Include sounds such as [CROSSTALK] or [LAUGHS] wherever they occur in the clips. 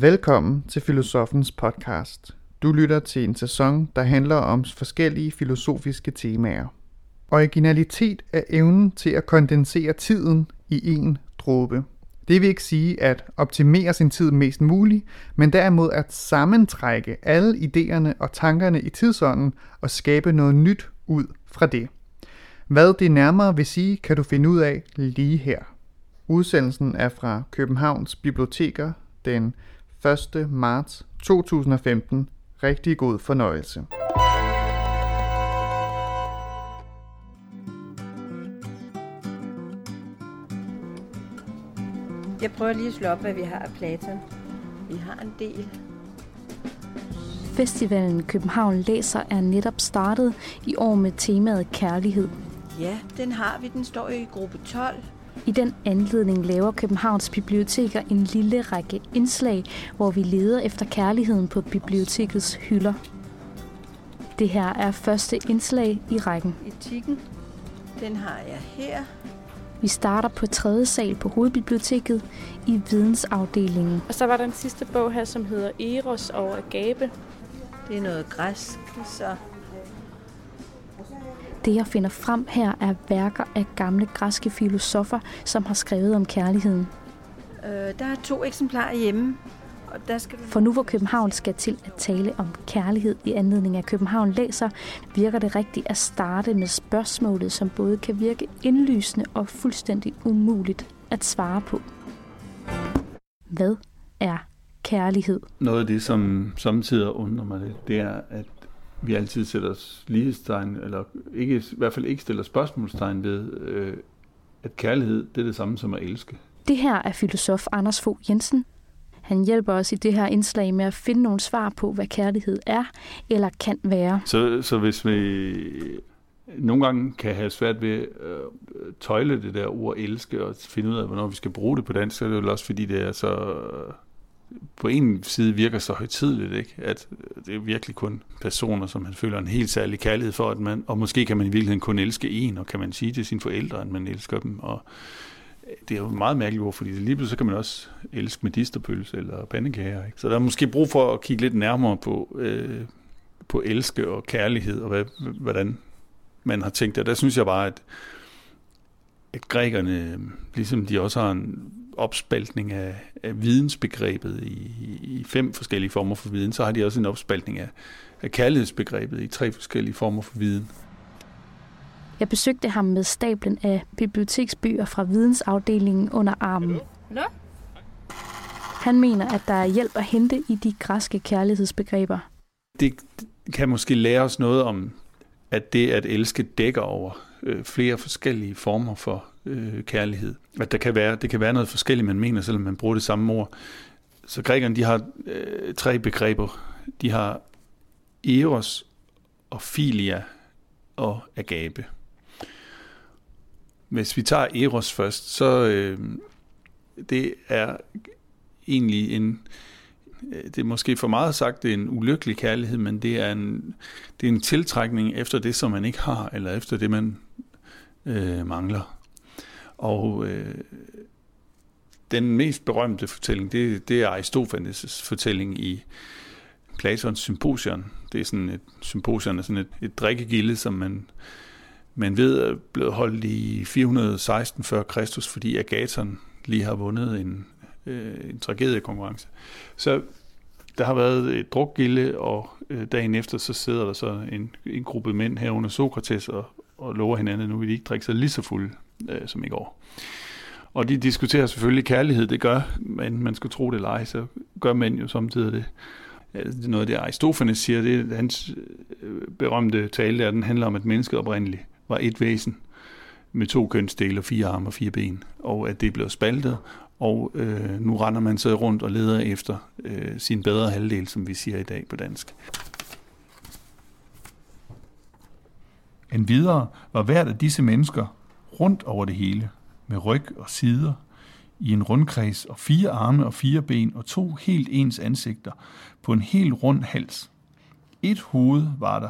Velkommen til Filosofens podcast. Du lytter til en sæson, der handler om forskellige filosofiske temaer. Originalitet er evnen til at kondensere tiden i en dråbe. Det vil ikke sige at optimere sin tid mest muligt, men derimod at sammentrække alle idéerne og tankerne i tidsånden og skabe noget nyt ud fra det. Hvad det nærmere vil sige, kan du finde ud af lige her. Udsendelsen er fra Københavns Biblioteker den 1. marts 2015. Rigtig god fornøjelse. Jeg prøver lige at slå op, hvad vi har af Platon. Vi har en del. Festivalen København Læser er netop startet i år med temaet kærlighed. Ja, den har vi. Den står i gruppe 12. I den anledning laver Københavns Biblioteker en lille række indslag, hvor vi leder efter kærligheden på bibliotekets hylder. Det her er første indslag i rækken. Etikken, den har jeg her. Vi starter på tredje sal på hovedbiblioteket i vidensafdelingen. Og så var der en sidste bog her, som hedder Eros og Agape. Det er noget græsk, så Det jeg finder frem her er værker af gamle græske filosofer, som har skrevet om kærligheden. øh, der er to eksemplarer hjemme. Og der skal du... For nu hvor København skal til at tale om kærlighed i anledning af København læser, virker det rigtigt at starte med spørgsmålet, som både kan virke indlysende og fuldstændig umuligt at svare på. Hvad er kærlighed? Noget af det, som samtidig undrer mig lidt, det er, at vi altid sætter os lighedstegn, eller ikke, i hvert fald ikke stiller spørgsmålstegn ved, øh, at kærlighed, det er det samme som at elske. Det her er filosof Anders Fogh Jensen. Han hjælper os i det her indslag med at finde nogle svar på, hvad kærlighed er eller kan være. Så, så hvis vi nogle gange kan have svært ved at øh, tøjle det der ord elske og finde ud af, hvornår vi skal bruge det på dansk, så er det jo også fordi, det er så på en side virker så højtidligt, ikke? at det er virkelig kun personer, som man føler en helt særlig kærlighed for, at man, og måske kan man i virkeligheden kun elske en, og kan man sige til sine forældre, at man elsker dem, og det er jo meget mærkeligt ord, fordi lige pludselig så kan man også elske medisterpølse eller pandekager. Ikke? Så der er måske brug for at kigge lidt nærmere på, øh, på elske og kærlighed, og hvad, hvordan man har tænkt det. Der synes jeg bare, at, at grækerne, ligesom de også har en opspaltning af, af vidensbegrebet i, i fem forskellige former for viden, så har de også en opspaltning af, af kærlighedsbegrebet i tre forskellige former for viden. Jeg besøgte ham med stablen af biblioteksbøger fra vidensafdelingen under armen. Nå? Han mener, at der er hjælp at hente i de græske kærlighedsbegreber. Det kan måske lære os noget om, at det at elske dækker over øh, flere forskellige former for øh, kærlighed. At der kan være, det kan være noget forskelligt, man mener, selvom man bruger det samme ord. Så grækerne, de har øh, tre begreber. De har eros og filia og agape. Hvis vi tager eros først, så øh, det er egentlig en, øh, det er måske for meget sagt, det er en ulykkelig kærlighed, men det er en, det er en tiltrækning efter det, som man ikke har, eller efter det, man øh, mangler. Og øh, den mest berømte fortælling, det, det er Aristofanes' fortælling i Platons Symposion. Det er sådan et symposion er sådan et, et drikkegilde, som man, man ved er blevet holdt i 416 før Kristus, fordi Agaton lige har vundet en, øh, en tragediekonkurrence. Så der har været et drukgilde, og øh, dagen efter så sidder der så en, en gruppe mænd herunder Sokrates og, og lover hinanden, at nu vil de ikke drikke sig lige så fuld øh, som i går. Og de diskuterer selvfølgelig kærlighed, det gør, men man skulle tro det eller ej, så gør mænd jo samtidig det. Det er noget af det, Aristofanes siger, det er hans øh, berømte tale, der den handler om, at mennesket oprindeligt var et væsen med to kønsdele og fire arme og fire ben, og at det blev spaltet, og øh, nu render man så rundt og leder efter øh, sin bedre halvdel, som vi siger i dag på dansk. En videre var hvert af disse mennesker rundt over det hele, med ryg og sider, i en rundkreds og fire arme og fire ben og to helt ens ansigter på en helt rund hals. Et hoved var der,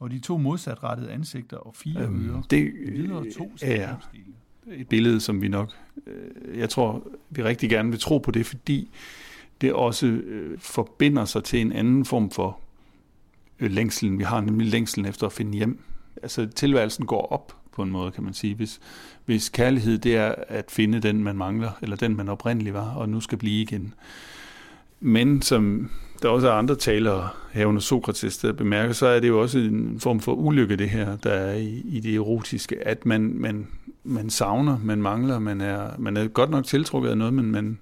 og de to modsatrettede ansigter og fire Øhm, ører. det Videre to er skabsdele. et billede, som vi nok, øh, jeg tror, vi rigtig gerne vil tro på det, fordi det også øh, forbinder sig til en anden form for øh, længselen. Vi har nemlig længselen efter at finde hjem. Altså tilværelsen går op på en måde, kan man sige. Hvis, hvis kærlighed det er at finde den, man mangler, eller den, man oprindeligt var, og nu skal blive igen. Men som der også er andre talere herunder Sokrates, der bemærker, så er det jo også en form for ulykke, det her, der er i, i det erotiske, at man, man, man savner, man mangler, man er, man er godt nok tiltrukket af noget, men man,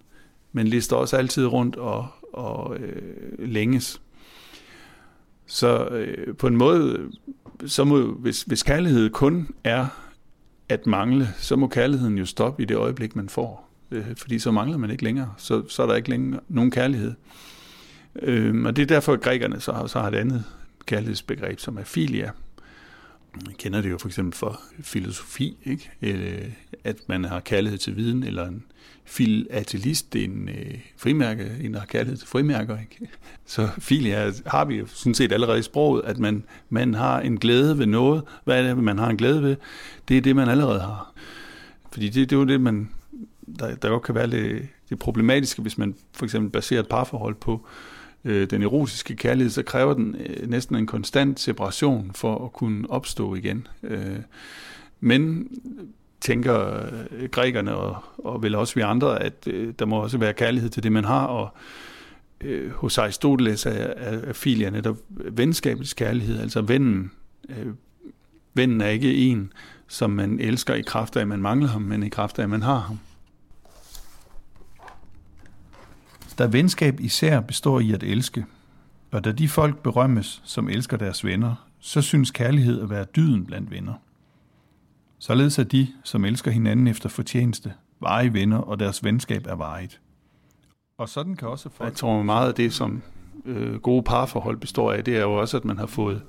man lister også altid rundt og, og øh, længes. Så øh, på en måde, så må, hvis, hvis kærlighed kun er at mangle, så må kærligheden jo stoppe i det øjeblik, man får. Øh, fordi så mangler man ikke længere. Så, så er der ikke længere nogen kærlighed. Øh, og det er derfor, at grækerne så har, så har et andet kærlighedsbegreb, som er filia. Man kender det jo for eksempel for filosofi, ikke? At man har kærlighed til viden, eller en filatelist, det er en øh, frimærke, en der har kærlighed til frimærker. Ikke? [LAUGHS] Så filia har vi jo sådan set allerede i sproget, at man, man har en glæde ved noget. Hvad er det, man har en glæde ved? Det er det, man allerede har. Fordi det, det er jo det, man, der, der godt kan være det, det problematiske, hvis man for eksempel baserer et parforhold på øh, den erotiske kærlighed, så kræver den øh, næsten en konstant separation for at kunne opstå igen. Øh, men tænker øh, grækerne og, og vel også vi andre, at øh, der må også være kærlighed til det, man har, og øh, hos Aristoteles er, er, er filia netop venskabets kærlighed, altså vennen. Øh, vennen er ikke en, som man elsker i kraft af, at man mangler ham, men i kraft af, at man har ham. Da venskab især består i at elske, og da de folk berømmes, som elsker deres venner, så synes kærlighed at være dyden blandt venner. Således er de, som elsker hinanden efter fortjeneste, varige venner, og deres venskab er varigt. Og sådan kan også folk... Jeg tror meget af det, som øh, gode parforhold består af, det er jo også, at man har fået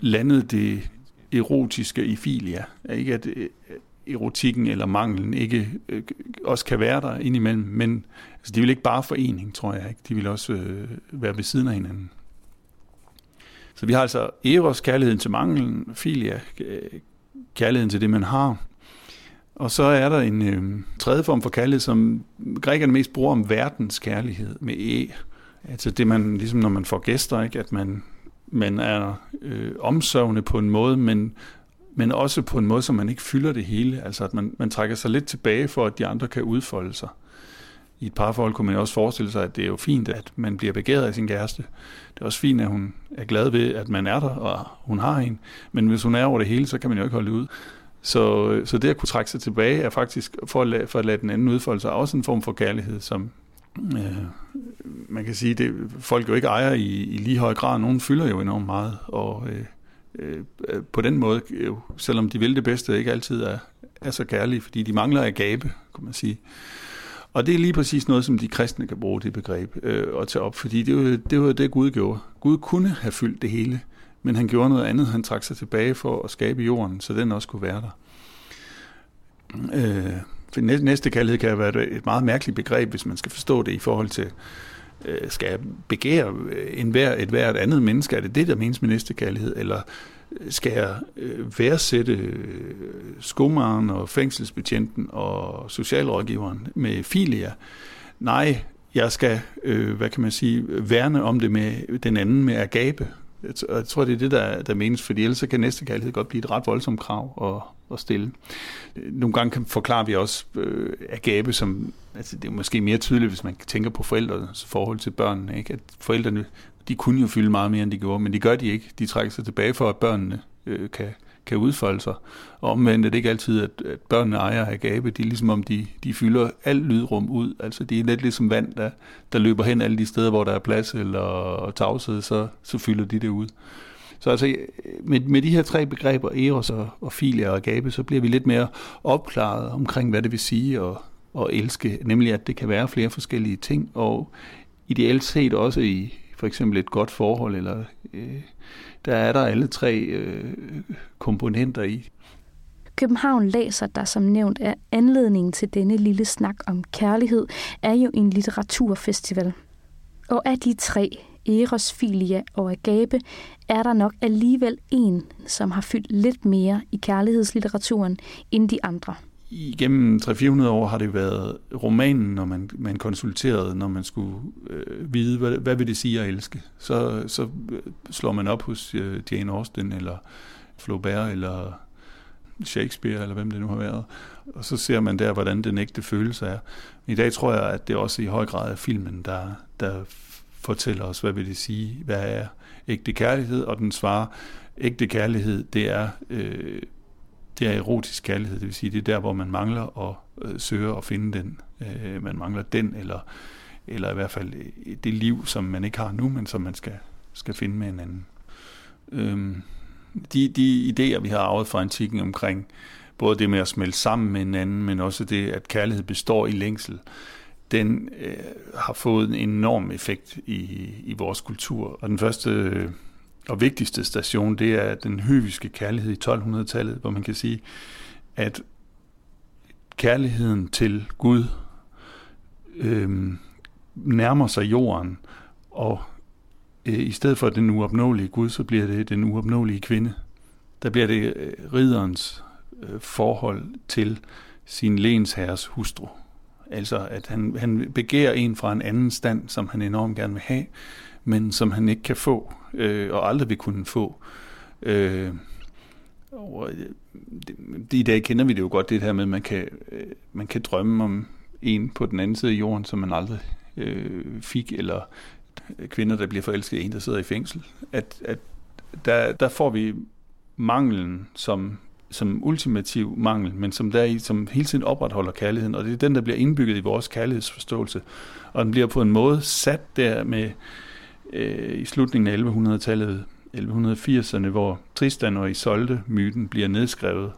landet det erotiske i filia. Ikke at øh, erotikken eller manglen ikke øh, også kan være der indimellem, men altså, de vil ikke bare forening, tror jeg ikke. De vil også øh, være ved siden af hinanden. Så vi har altså eros, kærligheden til manglen, filia, øh, kærligheden til det, man har. Og så er der en øh, tredje form for kærlighed, som grækerne mest bruger om verdens kærlighed med e. Altså det man, ligesom når man får gæster, ikke? at man, man er øh, omsørgende på en måde, men, men også på en måde, så man ikke fylder det hele. Altså at man, man trækker sig lidt tilbage for, at de andre kan udfolde sig. I et parforhold kunne man jo også forestille sig, at det er jo fint, at man bliver begæret af sin kæreste. Det er også fint, at hun er glad ved, at man er der, og hun har en. Men hvis hun er over det hele, så kan man jo ikke holde det ud. Så, så det at kunne trække sig tilbage er faktisk, for at, lade, for at lade den anden udfolde sig, også en form for kærlighed, som øh, man kan sige, det folk jo ikke ejer i, i lige høj grad. Nogen fylder jo enormt meget, og øh, øh, på den måde, jo, selvom de vil det bedste, ikke altid er, er så kærlige, fordi de mangler at gabe, kan man sige. Og det er lige præcis noget, som de kristne kan bruge det begreb øh, at tage op, fordi det var, det var det, Gud gjorde. Gud kunne have fyldt det hele, men han gjorde noget andet. Han trak sig tilbage for at skabe jorden, så den også kunne være der. Øh, for næste kærlighed kan være et meget mærkeligt begreb, hvis man skal forstå det i forhold til, øh, skal jeg begære øh, en hver, et hvert andet menneske? Er det det, der menes med næste kærlighed? Eller skal jeg øh, værdsætte øh, skomageren og fængselsbetjenten og socialrådgiveren med filia? Nej, jeg skal, øh, hvad kan man sige, værne om det med den anden med agape. Jeg tror, det er det, der, der menes, fordi ellers så kan næste kærlighed godt blive et ret voldsomt krav at, at stille. Øh, nogle gange kan, forklarer vi også øh, agape som, altså det er måske mere tydeligt, hvis man tænker på forældres forhold til børnene, ikke? at forældrene de kunne jo fylde meget mere, end de gjorde, men det gør de ikke. De trækker sig tilbage for, at børnene øh, kan, kan udfolde sig. Og omvendt er det ikke altid, at, at børnene ejer af gabe. Det er ligesom om, de, de fylder alt lydrum ud. Altså det er lidt ligesom vand, der, der løber hen alle de steder, hvor der er plads eller tavshed, så, så fylder de det ud. Så altså, med, med de her tre begreber, eros og, og filia og gabe, så bliver vi lidt mere opklaret omkring, hvad det vil sige at, at elske. Nemlig, at det kan være flere forskellige ting, og ideelt set også i, for eksempel et godt forhold, eller øh, der er der alle tre øh, komponenter i. København læser, der som nævnt er anledningen til denne lille snak om kærlighed, er jo en litteraturfestival. Og af de tre, Eros, Filia og Agape, er der nok alligevel en, som har fyldt lidt mere i kærlighedslitteraturen end de andre igennem 300-400 år har det været romanen, når man, man konsulterede, når man skulle øh, vide, hvad, hvad vil det sige at elske. Så, så øh, slår man op hos øh, Jane Austen, eller Flaubert, eller Shakespeare, eller hvem det nu har været. Og så ser man der, hvordan den ægte følelse er. I dag tror jeg, at det også i høj grad er filmen, der, der fortæller os, hvad vil det sige, hvad er ægte kærlighed, og den svarer, ægte kærlighed, det er, øh, det er erotisk kærlighed, det vil sige, det er der, hvor man mangler at øh, søge at finde den. Øh, man mangler den, eller, eller i hvert fald øh, det liv, som man ikke har nu, men som man skal, skal finde med en anden. Øh, de, de idéer, vi har arvet fra antikken omkring både det med at smelte sammen med hinanden, men også det, at kærlighed består i længsel, den øh, har fået en enorm effekt i, i vores kultur. Og den første øh, og vigtigste station, det er den høviske kærlighed i 1200-tallet, hvor man kan sige, at kærligheden til Gud øh, nærmer sig jorden, og øh, i stedet for den uopnåelige Gud, så bliver det den uopnåelige kvinde. Der bliver det øh, ridderens øh, forhold til sin lensherres hustru. Altså at han, han begærer en fra en anden stand, som han enormt gerne vil have, men som han ikke kan få, øh, og aldrig vil kunne få. Øh, og det, det, I dag kender vi det jo godt, det her med, at man kan, øh, man kan drømme om en på den anden side af jorden, som man aldrig øh, fik, eller kvinder, der bliver forelsket i en, der sidder i fængsel. At, at der, der får vi manglen som, som ultimativ mangel, men som, der i, som hele tiden opretholder kærligheden, og det er den, der bliver indbygget i vores kærlighedsforståelse. Og den bliver på en måde sat der med øh, i slutningen af 1100-tallet, 1180'erne, hvor Tristan og Isolde-myten bliver nedskrevet.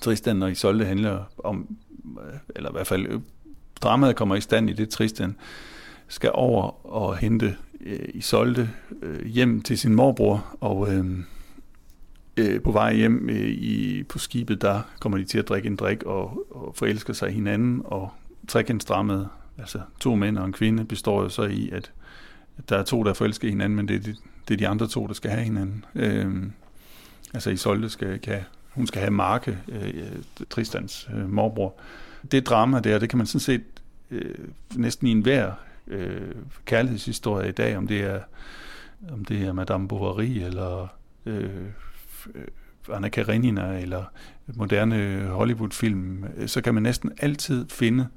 Tristan og Isolde handler om, øh, eller i hvert fald øh, dramaet kommer i stand i det, Tristan skal over og hente øh, Isolde øh, hjem til sin morbror, og øh, øh, på vej hjem øh, i, på skibet, der kommer de til at drikke en drik og, og forelsker sig hinanden, og trekantsdrammet, altså to mænd og en kvinde, består jo så i, at, at der er to, der forelsker hinanden, men det er, de, det er de andre to, der skal have hinanden. Øh, altså Isolde skal, kan, hun skal have Marke, øh, Tristans øh, morbror. Det drama der, det kan man sådan set øh, næsten i enhver øh, kærlighedshistorie i dag, om det er om det er Madame Bovary eller øh, Anna Karenina eller moderne Hollywood-film, så kan man næsten altid finde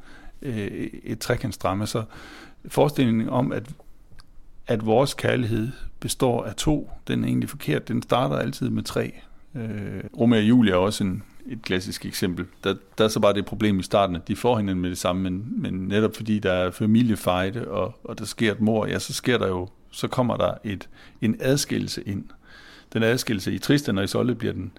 øh, et trekantsdrama. Så forestillingen om, at, at vores kærlighed består af to, den er egentlig forkert. Den starter altid med tre. Øh, Romeo og Julia er også en, et klassisk eksempel. Der, der er så bare det problem i starten, at de får hinanden med det samme, men, men netop fordi der er familiefejde, og, og der sker et mor, ja, så sker der jo, så kommer der et, en adskillelse ind. Den adskillelse i Tristan og Isolde bliver den,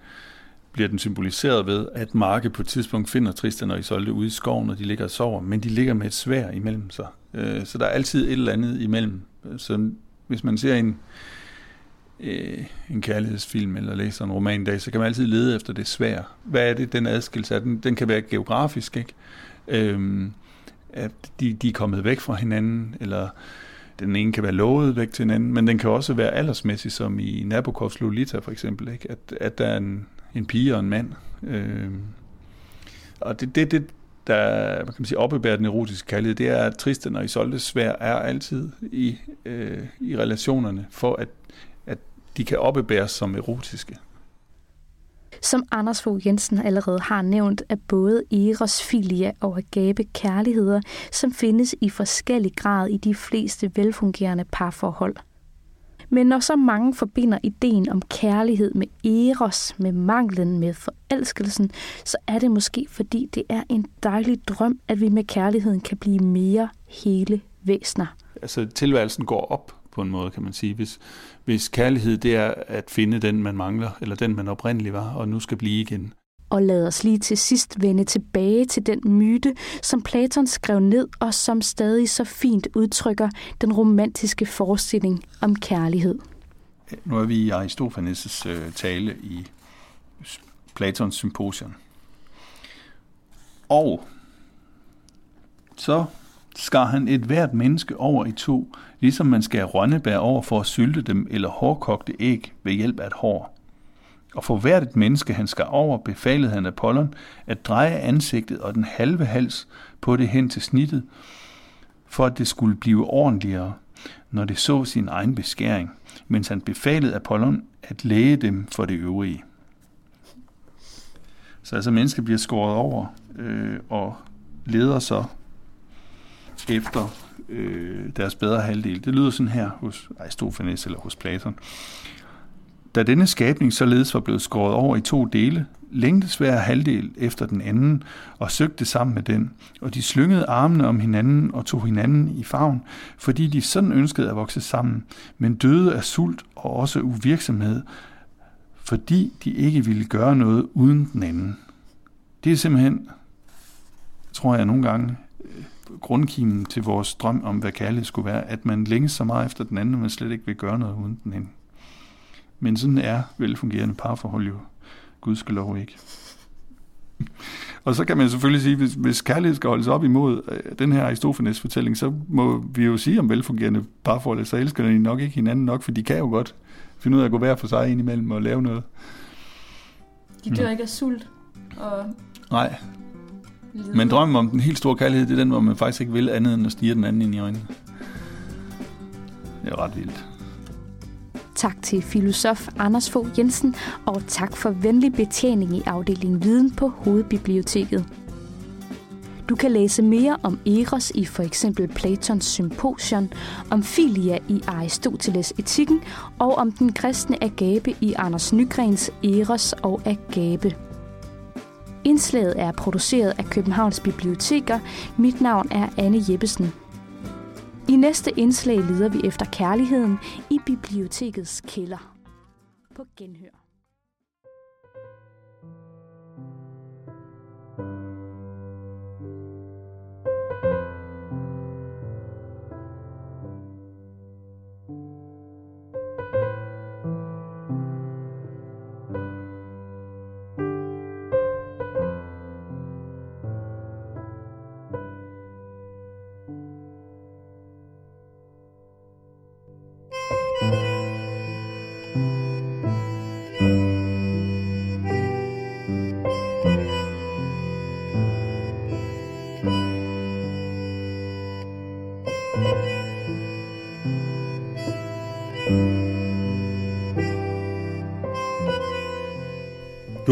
bliver den symboliseret ved, at Marke på et tidspunkt finder Tristan og Isolde ude i skoven, og de ligger og sover, men de ligger med et svær imellem sig. Øh, så der er altid et eller andet imellem. Så hvis man ser en, øh, en kærlighedsfilm eller læser en roman i dag, så kan man altid lede efter det svær. Hvad er det, den adskillelse er? Den, den kan være geografisk, ikke? Øhm, at de, de er kommet væk fra hinanden, eller den ene kan være lovet væk til hinanden, men den kan også være aldersmæssig, som i Nabokovs Lolita for eksempel, ikke? At, at der er en, en pige og en mand. Øhm, og det, det, det der hvad kan man sige, oppebærer den erotiske kærlighed, det er, at Tristan og Isolde svær er altid i, øh, i relationerne, for at at de kan oppebæres som erotiske. Som Anders Fogh Jensen allerede har nævnt, er både Eros, Filia og Agape kærligheder, som findes i forskellig grad i de fleste velfungerende parforhold. Men når så mange forbinder ideen om kærlighed med Eros, med manglen, med forelskelsen, så er det måske fordi det er en dejlig drøm, at vi med kærligheden kan blive mere hele væsner. Altså tilværelsen går op på en måde, kan man sige. Hvis, hvis kærlighed det er at finde den, man mangler, eller den, man oprindeligt var, og nu skal blive igen. Og lad os lige til sidst vende tilbage til den myte, som Platon skrev ned, og som stadig så fint udtrykker den romantiske forestilling om kærlighed. Nu er vi i Aristofanes' øh, tale i Platons symposion. Og så skar han et hvert menneske over i to, ligesom man skærer rønnebær over for at sylte dem eller hårdkogte æg ved hjælp af et hår. Og for hvert et menneske, han skal over, befalede han Apollon at dreje ansigtet og den halve hals på det hen til snittet, for at det skulle blive ordentligere, når det så sin egen beskæring, mens han befalede Apollon at læge dem for det øvrige. Så altså mennesket bliver skåret over øh, og leder så efter øh, deres bedre halvdel. Det lyder sådan her hos Aristofanes eller hos Platon. Da denne skabning således var blevet skåret over i to dele, længtes hver halvdel efter den anden og søgte sammen med den, og de slyngede armene om hinanden og tog hinanden i favn, fordi de sådan ønskede at vokse sammen, men døde af sult og også uvirksomhed, fordi de ikke ville gøre noget uden den anden. Det er simpelthen, tror jeg nogle gange, øh, grundkimen til vores drøm om, hvad kærlighed skulle være, at man længes så meget efter den anden, at man slet ikke vil gøre noget uden den anden. Men sådan er velfungerende parforhold jo gudskelov ikke. Og så kan man selvfølgelig sige, hvis, hvis kærlighed skal holdes op imod øh, den her Aristofanes fortælling, så må vi jo sige om velfungerende parforhold, så elsker de nok ikke hinanden nok, for de kan jo godt finde ud af at gå hver for sig ind imellem og lave noget. De dør mm. ikke af sult. Og Nej. Men drømmen om den helt store kærlighed, det er den, hvor man faktisk ikke vil andet end at stige den anden ind i øjnene. Det er ret vildt. Tak til filosof Anders Fogh Jensen, og tak for venlig betjening i afdelingen Viden på Hovedbiblioteket. Du kan læse mere om Eros i for eksempel Platons Symposion, om Filia i Aristoteles Etikken og om den kristne Agape i Anders Nygrens Eros og Agape. Indslaget er produceret af Københavns Biblioteker. Mit navn er Anne Jeppesen. I næste indslag leder vi efter kærligheden i bibliotekets kælder. På genhør.